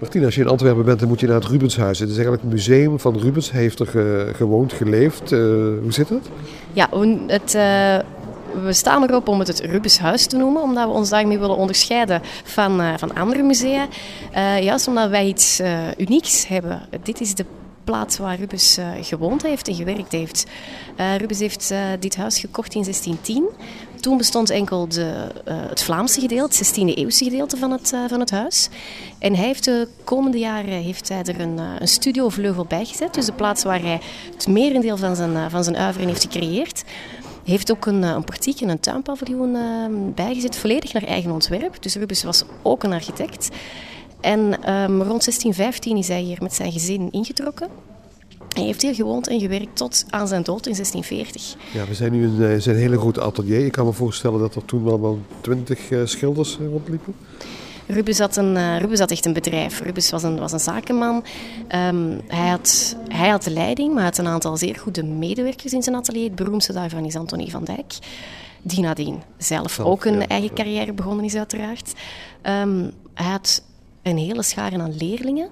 Martina, als je in Antwerpen bent, dan moet je naar het Rubenshuis. Het is eigenlijk een museum van Rubens. Hij heeft er ge- gewoond, geleefd. Eh, hoe zit het? Ja, het, eh, we staan erop om het het Rubenshuis te noemen, omdat we ons daarmee willen onderscheiden van, eh, van andere musea. Eh, juist omdat wij iets unieks hebben. Dit is de plaats waar Rubens gewoond heeft en gewerkt heeft. Rubens heeft dit huis gekocht in 1610. Toen bestond enkel de, eh, het Vlaamse gedeelte, het 16e eeuwse gedeelte van het, eh, van het huis. En hij heeft de komende jaren heeft hij er een, eh, een studiovleugel bij gezet. Dus de plaats waar hij het merendeel van zijn, eh, van zijn uiveren heeft gecreëerd. Heeft ook een, eh, een portiek en een tuinpaviljoen eh, bijgezet, volledig naar eigen ontwerp. Dus Rubens was ook een architect. En ehm, rond 1615 is hij hier met zijn gezin ingetrokken. Hij heeft hier gewoond en gewerkt tot aan zijn dood in 1640. Ja, we zijn nu in eh, zijn hele grote atelier. Ik kan me voorstellen dat er toen wel wel twintig eh, schilders eh, rondliepen. Rubens had, een, Rubens had echt een bedrijf. Rubens was een, was een zakenman. Ehm, hij, had, hij had de leiding, maar hij had een aantal zeer goede medewerkers in zijn atelier. Het beroemdste daarvan is Antonie van Dijk. Die nadien zelf Zelf, ook een ja, eigen ja. carrière begonnen is, uiteraard. Ehm, hij had een hele schare aan leerlingen.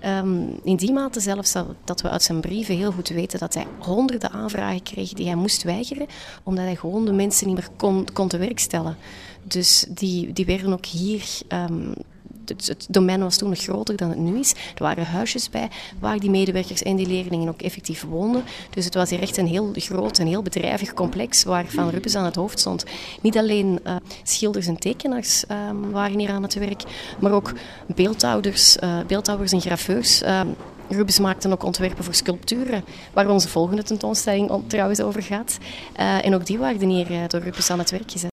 Ehm, in die mate zelfs dat, we uit zijn brieven heel goed weten dat hij honderden aanvragen kreeg die hij moest weigeren, omdat hij gewoon de mensen niet meer kon, kon te werk stellen. Dus die, die werden ook hier. ehm, het, het domein was toen nog groter dan het nu is. Er waren huisjes bij waar die medewerkers en die leerlingen ook effectief woonden. Dus het was hier echt een heel groot en heel bedrijvig complex waarvan Rubens aan het hoofd stond. Niet alleen eh, schilders en tekenaars ehm, waren hier aan het werk, maar ook eh, beeldhouwers en graveurs. Ehm, Rubens maakte ook ontwerpen voor sculpturen, waar onze volgende tentoonstelling on- trouwens over gaat. Eh, en ook die waren hier door Rubens aan het werk gezet.